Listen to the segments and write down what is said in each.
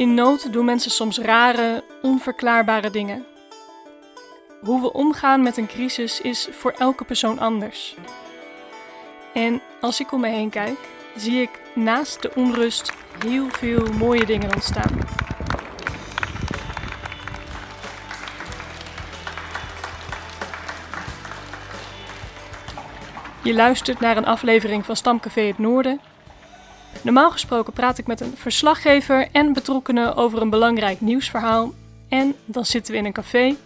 In nood doen mensen soms rare, onverklaarbare dingen. Hoe we omgaan met een crisis is voor elke persoon anders. En als ik om me heen kijk, zie ik naast de onrust heel veel mooie dingen ontstaan. Je luistert naar een aflevering van Stamcafé Het Noorden Normaal gesproken praat ik met een verslaggever en betrokkenen over een belangrijk nieuwsverhaal. En dan zitten we in een café.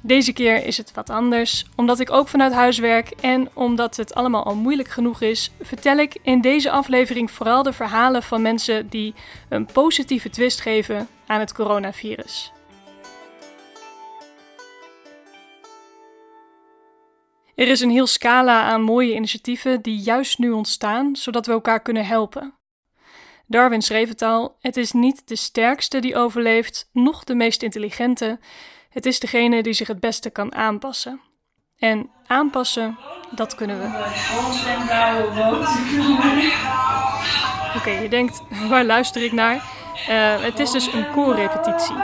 Deze keer is het wat anders, omdat ik ook vanuit huis werk en omdat het allemaal al moeilijk genoeg is, vertel ik in deze aflevering vooral de verhalen van mensen die een positieve twist geven aan het coronavirus. Er is een heel scala aan mooie initiatieven die juist nu ontstaan, zodat we elkaar kunnen helpen. Darwin schreef het al: het is niet de sterkste die overleeft, noch de meest intelligente. Het is degene die zich het beste kan aanpassen. En aanpassen, dat kunnen we. Oké, je denkt, waar luister ik naar? Uh, het is dus een koorrepetitie.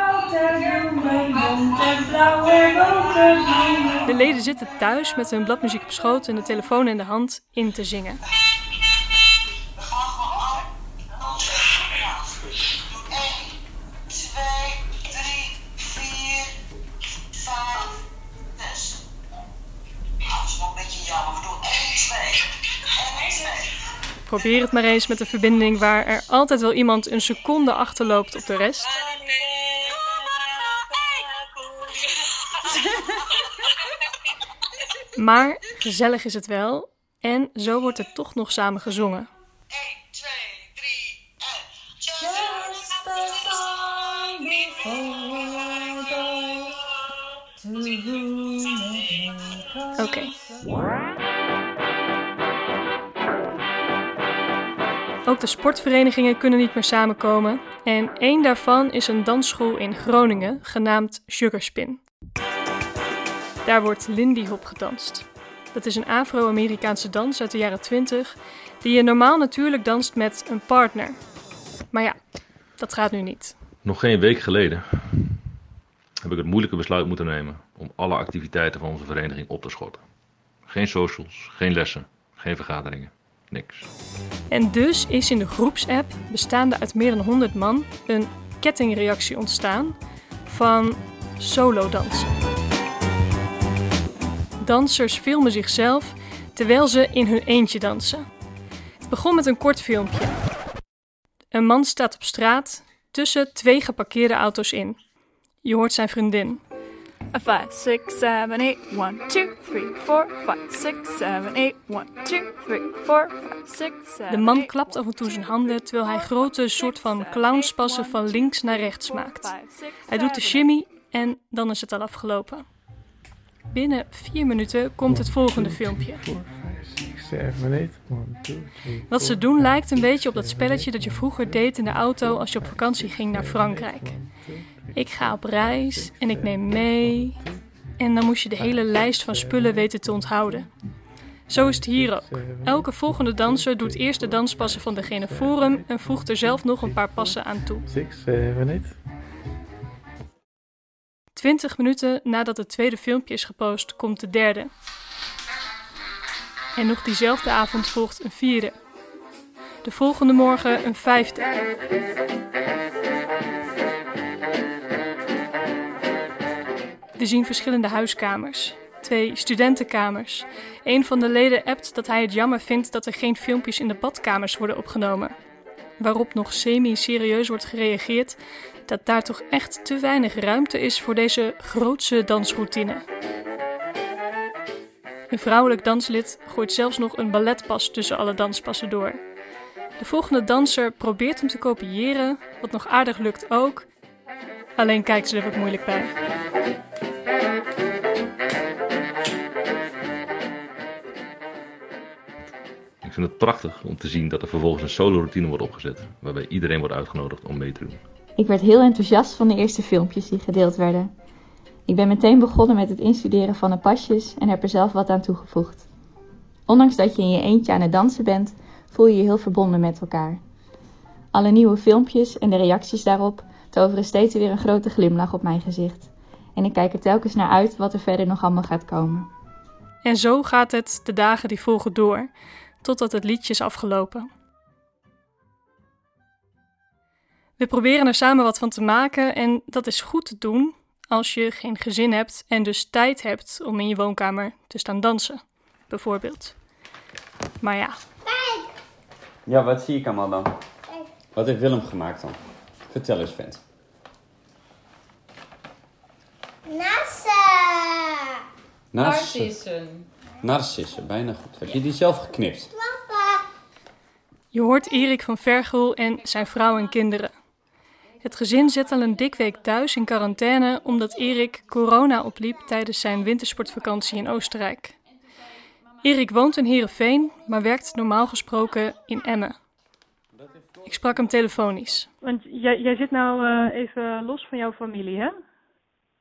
De leden zitten thuis met hun bladmuziek op schoot en de telefoon in de hand in te zingen. Probeer het maar eens met een verbinding waar er altijd wel iemand een seconde achterloopt op de rest. Maar gezellig is het wel en zo wordt er toch nog samen gezongen. 1, 2, 3 en... Just a song before Oké. Ook de sportverenigingen kunnen niet meer samenkomen en één daarvan is een dansschool in Groningen genaamd Sugarspin. Daar wordt Lindy Hop gedanst. Dat is een Afro-Amerikaanse dans uit de jaren 20 die je normaal natuurlijk danst met een partner. Maar ja, dat gaat nu niet. Nog geen week geleden heb ik het moeilijke besluit moeten nemen om alle activiteiten van onze vereniging op te schorten. Geen socials, geen lessen, geen vergaderingen niks. En dus is in de groepsapp, bestaande uit meer dan 100 man, een kettingreactie ontstaan van solo dansen. Dansers filmen zichzelf terwijl ze in hun eentje dansen. Het begon met een kort filmpje. Een man staat op straat tussen twee geparkeerde auto's in. Je hoort zijn vriendin. 5, 6, 7, 8, 1, 2, 3, 4, 5, 6, 7, 8, 1, 2, 3, 4, 5, 6, 7, De man klapt af en toe zijn handen terwijl hij grote soort van clownspassen van links naar rechts maakt. Hij doet de shimmy en dan is het al afgelopen. Binnen 4 minuten komt het volgende filmpje. Wat ze doen lijkt een beetje op dat spelletje dat je vroeger deed in de auto als je op vakantie ging naar Frankrijk. Ik ga op reis en ik neem mee. En dan moest je de hele lijst van spullen weten te onthouden. Zo is het hier ook. Elke volgende danser doet eerst de danspassen van degene voor hem en voegt er zelf nog een paar passen aan toe. 6, 7, 20 minuten nadat het tweede filmpje is gepost, komt de derde. En nog diezelfde avond volgt een vierde. De volgende morgen een vijfde. We zien verschillende huiskamers. Twee studentenkamers. Een van de leden appt dat hij het jammer vindt dat er geen filmpjes in de badkamers worden opgenomen. Waarop nog semi-serieus wordt gereageerd dat daar toch echt te weinig ruimte is voor deze grootse dansroutine. Een vrouwelijk danslid gooit zelfs nog een balletpas tussen alle danspassen door. De volgende danser probeert hem te kopiëren, wat nog aardig lukt ook. Alleen kijkt ze er wat moeilijk bij. Ik vind het prachtig om te zien dat er vervolgens een solo-routine wordt opgezet, waarbij iedereen wordt uitgenodigd om mee te doen. Ik werd heel enthousiast van de eerste filmpjes die gedeeld werden. Ik ben meteen begonnen met het instuderen van de pasjes en heb er zelf wat aan toegevoegd. Ondanks dat je in je eentje aan het dansen bent, voel je je heel verbonden met elkaar. Alle nieuwe filmpjes en de reacties daarop toveren steeds weer een grote glimlach op mijn gezicht. En ik kijk er telkens naar uit wat er verder nog allemaal gaat komen. En zo gaat het de dagen die volgen door, totdat het liedje is afgelopen. We proberen er samen wat van te maken en dat is goed te doen als je geen gezin hebt en dus tijd hebt om in je woonkamer te staan dansen, bijvoorbeeld. Maar ja, Ja, wat zie ik allemaal dan? Wat heeft Willem gemaakt dan? Vertel eens, vent. Nassa! Narcissen. Narcissen, bijna goed. Heb je die zelf geknipt? je hoort Erik van Vergel en zijn vrouw en kinderen. Het gezin zit al een dik week thuis in quarantaine omdat Erik corona opliep tijdens zijn wintersportvakantie in Oostenrijk. Erik woont in Heerenveen, maar werkt normaal gesproken in Emmen. Ik sprak hem telefonisch. Want jij, jij zit nou eh, even los van jouw familie, hè?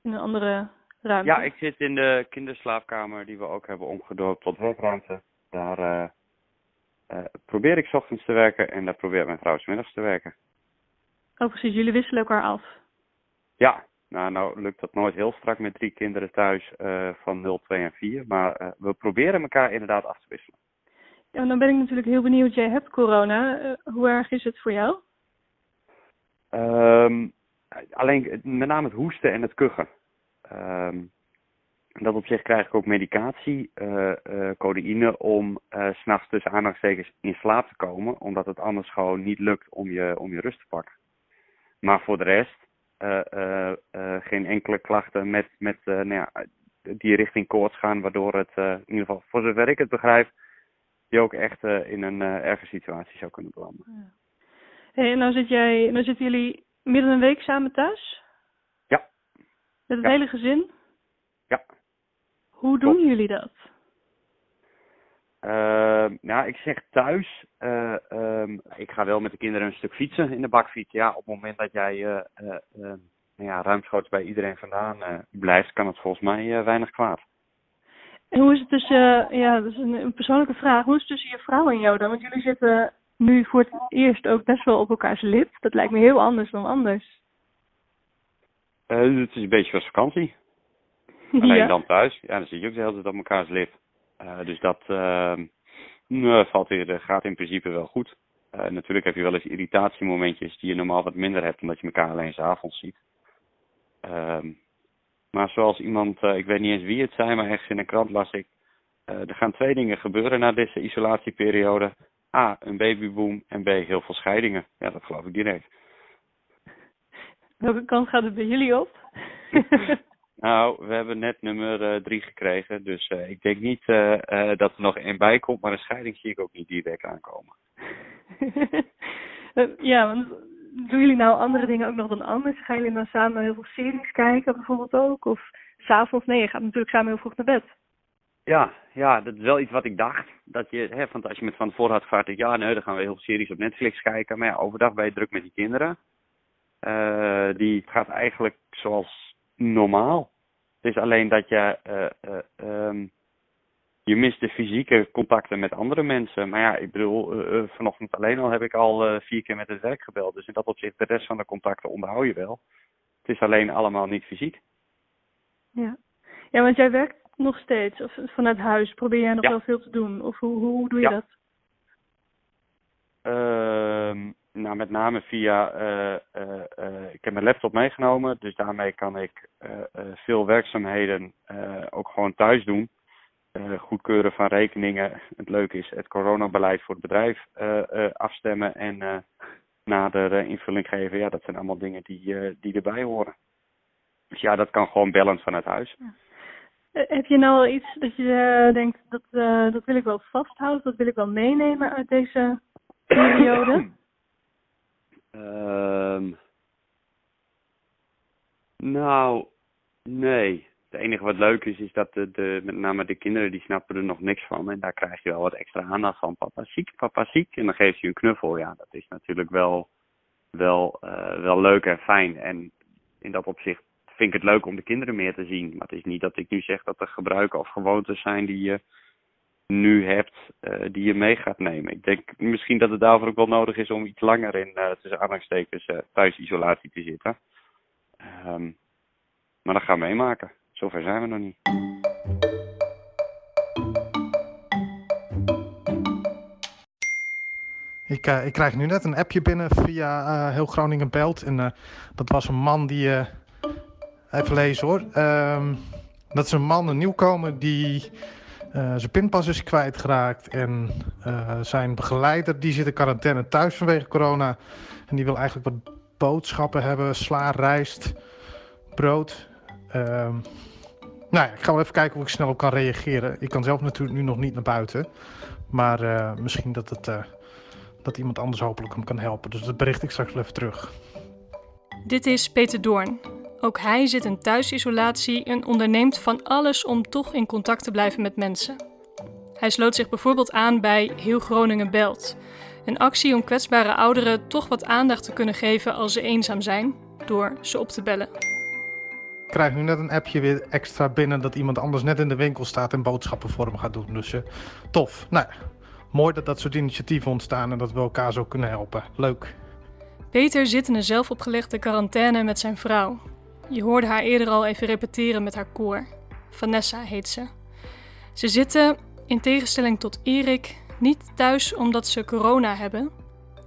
In een andere ruimte. Ja, ik zit in de kinderslaapkamer die we ook hebben omgedoopt tot werkruimte. Daar eh, eh, probeer ik 's ochtends te werken en daar probeert mijn vrouw 's middags te werken. Oh, precies. Jullie wisselen elkaar af. Ja, nou, nou lukt dat nooit heel strak met drie kinderen thuis eh, van 0, 2 en 4. Maar we proberen elkaar inderdaad af te wisselen. Ja, dan ben ik natuurlijk heel benieuwd. Jij hebt corona. Hoe erg is het voor jou? Ehm, alleen met name het hoesten en het kuchen. Ehm, dat op zich krijg ik ook medicatie, eh, codeïne, om s s'nachts tussen aanhalingstekens in slaap te komen. Omdat het anders gewoon niet lukt om je, om je rust te pakken. Maar voor de rest, geen enkele klachten met, met nou ja, die richting koorts gaan. Waardoor het, in ieder geval voor zover ik het begrijp, je ook echt in een erge situatie zou kunnen belanden. Hey, en nou, zit jij, nou zitten jullie dan een week samen thuis? Met het Ja. hele gezin? Ja. Hoe doen jullie dat? Uh, nou, ik zeg thuis. eh, ehm, ik ga wel met de kinderen een stuk fietsen in de bakfiets. Ja, op het moment dat jij nou ja, ruimschoots bij iedereen vandaan blijft, kan het volgens mij weinig kwaad. En hoe is het tussen, ja, dat is een, een persoonlijke vraag. Hoe is het tussen je vrouw en jou dan? Want jullie zitten nu voor het eerst ook best wel op elkaars lip. Dat lijkt me heel anders dan anders. Eh, het is een beetje als vakantie. Alleen ja. dan thuis. Ja, dan zit je ook de hele tijd op elkaars lip. Eh, dus dat ehm, nou, valt weer, eh, gaat in principe wel goed. Eh, natuurlijk heb je wel eens irritatiemomentjes die je normaal wat minder hebt, omdat je elkaar alleen 's avonds ziet. Ehm, maar zoals iemand, eh, ik weet niet eens wie het zei, maar ergens in een krant las ik. eh, er gaan twee dingen gebeuren na deze isolatieperiode. A, een babyboom en B, heel veel scheidingen. Ja, dat geloof ik direct. Welke kant gaat het bij jullie op? Nou, we hebben net nummer eh, drie gekregen, dus eh, ik denk niet eh, eh, dat er nog één bij komt, maar een scheiding zie ik ook niet direct aankomen. Ja, want doen jullie nou andere dingen ook nog dan anders? Gaan jullie dan samen heel veel series kijken bijvoorbeeld ook? Of s'avonds? Nee, je gaat natuurlijk samen heel vroeg naar bed. Ja, ja, dat is wel iets wat ik dacht. Dat je, hè, want als je met van tevoren had gevraagd, ja, nee, dan gaan we heel veel series op Netflix kijken. Maar ja, overdag ben je druk met die kinderen. Eh, die gaat eigenlijk zoals normaal. Het is alleen dat je, ehm, je mist de fysieke contacten met andere mensen. Maar ja, ik bedoel, vanochtend alleen al heb ik al vier keer met het werk gebeld. Dus in dat opzicht, de rest van de contacten onderhoud je wel. Het is alleen allemaal niet fysiek. Ja. ja, want jij werkt nog steeds of vanuit huis. Probeer jij nog Ja. wel veel te doen? Of hoe, hoe doe je Ja. dat? Ehm, nou, met name via. eh, ik heb mijn laptop meegenomen, dus daarmee kan ik veel werkzaamheden ook gewoon thuis doen. Goedkeuren van rekeningen. Het leuke is het coronabeleid voor het bedrijf afstemmen en nader eh, invulling geven. Ja, dat zijn allemaal dingen die, die erbij horen. Dus ja, dat kan gewoon bellen vanuit huis. Eh, Heb je nou al iets dat je denkt, dat, dat wil ik wel vasthouden, dat wil ik wel meenemen uit deze periode? Ehm nou, nee. Het enige wat leuk is, is dat de, de, met name de kinderen, die snappen er nog niks van. En daar krijg je wel wat extra aandacht van. Papa ziek, papa ziek. En dan geeft je een knuffel. Ja, dat is natuurlijk wel, wel, eh, wel leuk en fijn. En in dat opzicht vind ik het leuk om de kinderen meer te zien. Maar het is niet dat ik nu zeg dat er gebruiken of gewoontes zijn die je nu hebt, eh, die je mee gaat nemen. Ik denk misschien dat het daarvoor ook wel nodig is om iets langer in, eh tussen aanhalingstekens, eh, thuisisolatie te zitten. Ehm, maar dat gaan we meemaken. Zover zijn we nog niet. Ik, ik krijg nu net een appje binnen via Heel Groningen Belt. En dat was een man die. even lezen hoor. Ehm, dat is een man, een nieuwkomer, die eh, zijn pinpas is kwijtgeraakt. En eh, zijn begeleider die zit in quarantaine thuis vanwege corona. En die wil eigenlijk wat boodschappen hebben: sla, rijst, brood. Ehm, nou ja, ik ga wel even kijken hoe ik snel op kan reageren. Ik kan zelf natuurlijk nu nog niet naar buiten. Maar eh, misschien dat het. dat iemand anders hopelijk hem kan helpen. Dus dat bericht ik straks wel even terug. Dit is Peter Doorn. Ook hij zit in thuisisolatie en onderneemt van alles om toch in contact te blijven met mensen. Hij sloot zich bijvoorbeeld aan bij Heel Groningen Belt. Een actie om kwetsbare ouderen toch wat aandacht te kunnen geven als ze eenzaam zijn, door ze op te bellen. Ik krijg nu net een appje weer extra binnen dat iemand anders net in de winkel staat en boodschappen voor hem gaat doen. Dus eh, tof. Nou, mooi dat dat soort initiatieven ontstaan en dat we elkaar zo kunnen helpen. Leuk. Peter zit in een zelfopgelegde quarantaine met zijn vrouw. Je hoorde haar eerder al even repeteren met haar koor. Vanessa heet ze. Ze zitten, in tegenstelling tot Erik, niet thuis omdat ze corona hebben.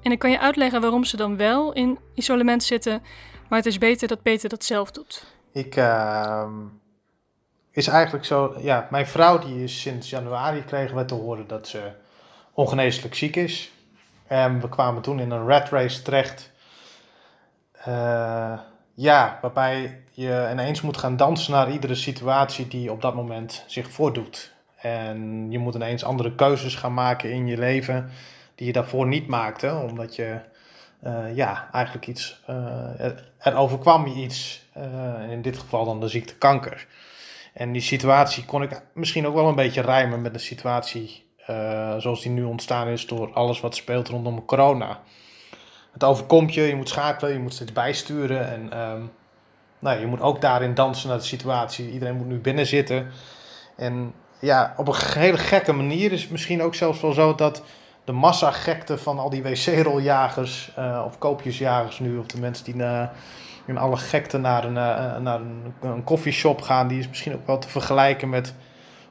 En ik kan je uitleggen waarom ze dan wel in isolement zitten, maar het is beter dat Peter dat zelf doet. Ik ehm, is eigenlijk zo, ja, mijn vrouw die is sinds januari kregen we te horen dat ze ongeneeslijk ziek is. En we kwamen toen in een rat race terecht. Eh, ja, waarbij je ineens moet gaan dansen naar iedere situatie die op dat moment zich voordoet. En je moet ineens andere keuzes gaan maken in je leven die je daarvoor niet maakte, omdat je eh, ja, eigenlijk iets, eh, er, er overkwam je iets, eh, in dit geval dan de ziekte kanker. En die situatie kon ik misschien ook wel een beetje rijmen met de situatie zoals die nu ontstaan is door alles wat speelt rondom corona. Het overkomt je, je moet schakelen, je moet steeds bijsturen en ehm, nou, je moet ook daarin dansen naar de situatie. Iedereen moet nu binnen zitten. En ja, op een hele gekke manier is het misschien ook zelfs wel zo dat de massagekte van al die wc-roljagers eh, of koopjesjagers nu, of de mensen die eh, in alle gekte naar een, eh, naar een, gaan, die is misschien ook wel te vergelijken met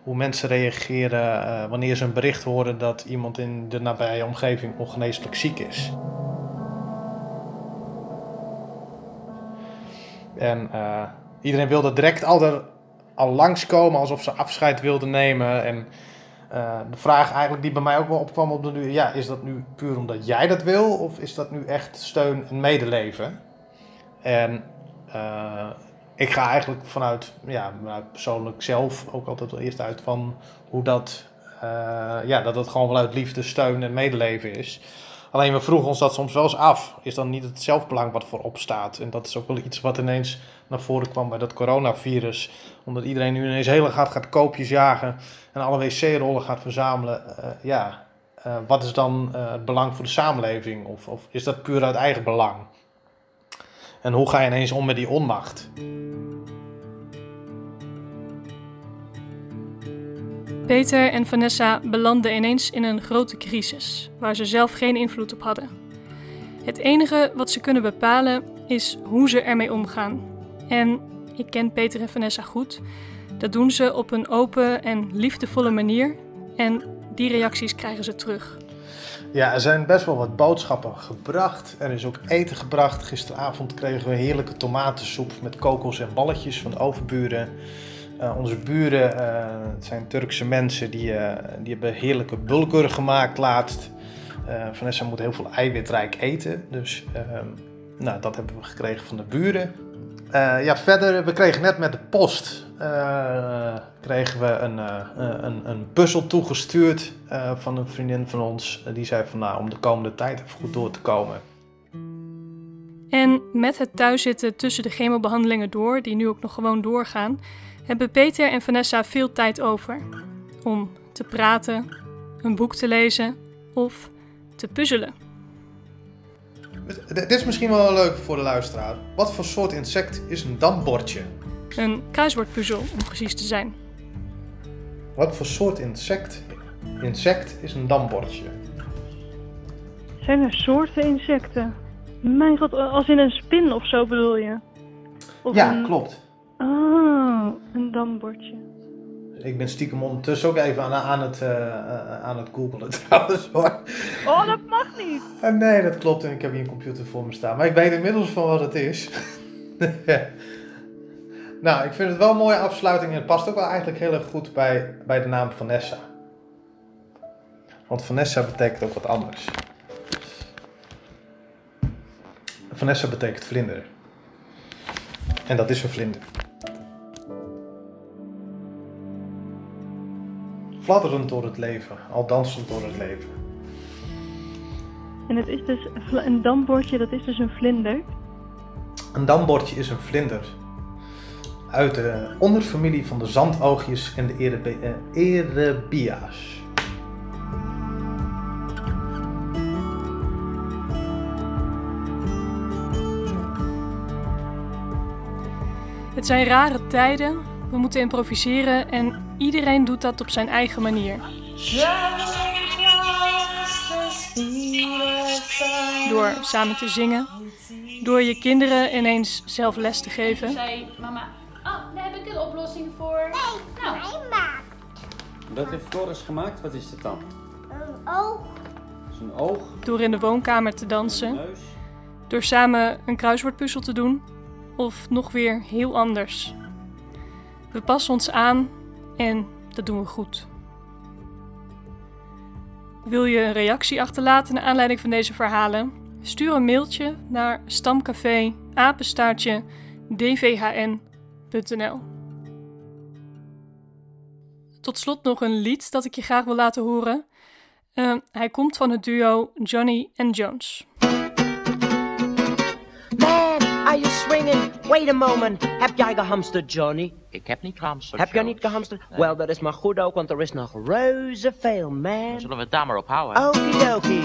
hoe mensen reageren wanneer ze een bericht horen dat iemand in de nabije omgeving ongeneeslijk ziek is. En eh, iedereen wilde direct al, er, al langskomen alsof ze afscheid wilden nemen. En eh, de vraag eigenlijk die bij mij ook wel opkwam op de nu, ja, is dat nu puur omdat jij dat wil? Of is dat nu echt steun en medeleven? En eh, ik ga eigenlijk vanuit, ja, vanuit persoonlijk zelf ook altijd wel eerst uit van hoe dat, ja, dat het gewoon vanuit liefde, steun en medeleven is. Alleen we vroegen ons dat soms wel eens af. Is dan niet het zelfbelang wat voorop staat? En dat is ook wel iets wat ineens naar voren kwam bij dat coronavirus. Omdat iedereen nu ineens heel hard gaat koopjes jagen en alle wc-rollen gaat verzamelen. Eh, ja, eh, wat is dan eh, het belang voor de samenleving? Of, of is dat puur uit eigen belang? En hoe ga je ineens om met die onmacht? Peter en Vanessa belanden ineens in een grote crisis, waar ze zelf geen invloed op hadden. Het enige wat ze kunnen bepalen is hoe ze ermee omgaan. En ik ken Peter en Vanessa goed. Dat doen ze op een open en liefdevolle manier. En die reacties krijgen ze terug. Ja, er zijn best wel wat boodschappen gebracht. Er is ook eten gebracht. Gisteravond kregen we heerlijke tomatensoep met kokos en balletjes van de overburen. Eh, onze buren, eh, het zijn Turkse mensen, die, eh, die hebben heerlijke bulgur gemaakt laatst. Vanessa moet heel veel eiwitrijk eten, dus ehm, nou, dat hebben we gekregen van de buren. Ja, verder, we kregen net met de post kregen we een, een, een puzzel toegestuurd van een vriendin van ons. die zei van nou, om de komende tijd even goed door te komen. En met het thuiszitten tussen de chemobehandelingen door, die nu ook nog gewoon doorgaan, hebben Peter en Vanessa veel tijd over. Om te praten, een boek te lezen of te puzzelen. Dit is misschien wel leuk voor de luisteraar. Wat voor soort insect is een dambordje? Een kruiswoordpuzzel, om precies te zijn. Wat voor soort insect, insect is een dambordje? Zijn er soorten insecten? Mijn god, als in een spin of zo bedoel je? Of ja, klopt. Ah, een dambordje. Ik ben stiekem ondertussen ook even aan, aan het, uh, aan het googelen trouwens hoor. Oh, dat mag niet. Uh, nee, dat klopt en ik heb hier een computer voor me staan. Maar ik weet inmiddels van wat het is. nou, ik vind het wel een mooie afsluiting en het past ook wel eigenlijk heel erg goed bij, bij de naam Vanessa. Want Vanessa betekent ook wat anders. Vanessa betekent vlinder. En dat is een vlinder. Fladderend door het leven, al dansend door het leven. En het is dus een dambordje, dat is dus een vlinder? Een dambordje is een vlinder. Uit de onderfamilie van de zandoogjes en de Erebia's. Het zijn rare tijden. We moeten improviseren en iedereen doet dat op zijn eigen manier. Door samen te zingen, door je kinderen ineens zelf les te geven. Zei mama, oh, daar heb ik een oplossing voor. Nee, nou. Dat heeft Floris gemaakt, wat is het dan? Een oog. is een oog. Door in de woonkamer te dansen. Door samen een kruiswoordpuzzel te doen of nog weer heel anders. We passen ons aan en dat doen we goed. Wil je een reactie achterlaten naar aanleiding van deze verhalen? Stuur een mailtje naar stamcafé apenstaartje dvhn.nl. Tot slot nog een lied dat ik je graag wil laten horen. Uh, hij komt van het duo Johnny and Jones. Wait a moment. Heb jij gehamsterd, Johnny? Ik heb niet gehamsterd. Heb jij niet gehamsterd? Nee. Wel, dat is maar goed ook, want er is nog reuze veel, man. zullen we het daar maar op houden? Okidoki.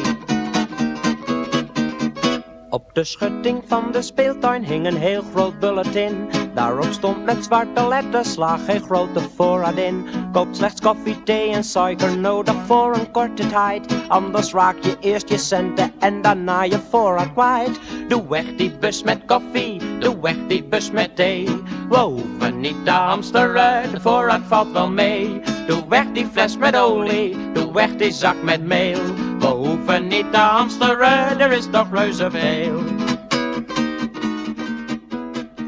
Op de schutting van de speeltuin hing een heel groot bulletin. Daarop stond met zwarte letters, slag geen grote voorraad in. Koop slechts koffie, thee en suiker nodig voor een korte tijd. Anders raak je eerst je centen en daarna je voorraad kwijt. Doe weg die bus met koffie, doe weg die bus met thee. We hoeven niet te hamsteren, de voorraad valt wel mee. Doe weg die fles met olie, doe weg die zak met meel. We hoeven niet te hamsteren, er is toch reuze veel.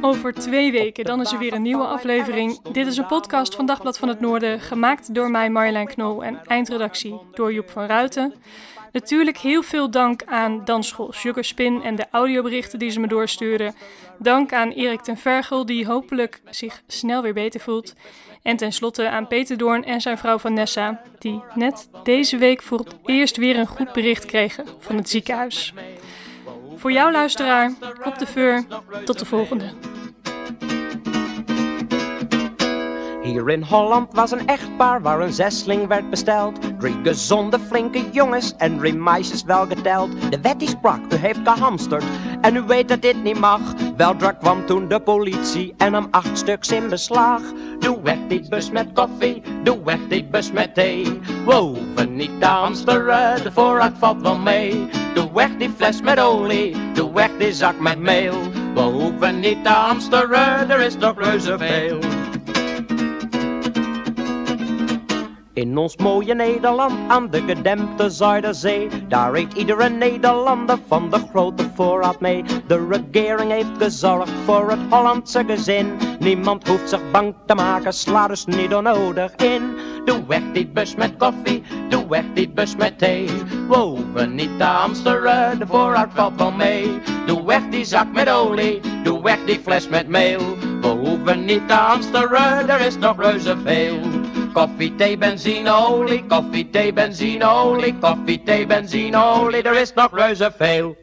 Over twee weken, dan is er weer een nieuwe aflevering. Dit is een podcast van Dagblad van het Noorden, gemaakt door mij Marjolein Knol en eindredactie door Joep van Ruiten. Natuurlijk heel veel dank aan Dansschool Sugarspin en de audioberichten die ze me doorsturen. Dank aan Erik ten Vergel, die hopelijk zich snel weer beter voelt. En tenslotte aan Peter Doorn en zijn vrouw Vanessa, die net deze week voor het eerst weer een goed bericht kregen van het ziekenhuis. Voor jou luisteraar, op de veur, tot de volgende. Hier in Holland was een echtpaar waar een zesling werd besteld. Drie gezonde, flinke jongens en drie meisjes wel geteld. De wet die sprak, u heeft gehamsterd en u weet dat dit niet mag. Weldra kwam toen de politie en nam acht stuks in beslag. Doe weg die bus met koffie, doe weg die bus met thee. We hoeven niet te hamsteren, de voorraad valt wel mee. Doe weg die fles met olie, doe weg die zak met meel. We hoeven niet te hamsteren, er is toch reuze veel. In ons mooie Nederland aan de gedempte Zuiderzee, daar eet iedere Nederlander van de grote voorraad mee. De regering heeft gezorgd voor het Hollandse gezin. Niemand hoeft zich bang te maken, sla dus niet onnodig in. Doe weg die bus met koffie, doe weg die bus met thee. We hoeven niet te hamsteren, de voorraad valt wel mee. Doe weg die zak met olie, doe weg die fles met meel. We hoeven niet te hamsteren, er is nog reuze veel. Koffie, thee, benzine, olie, koffie, thee, benzine, olie, koffie, thee, benzine, olie, er is nog reuze veel.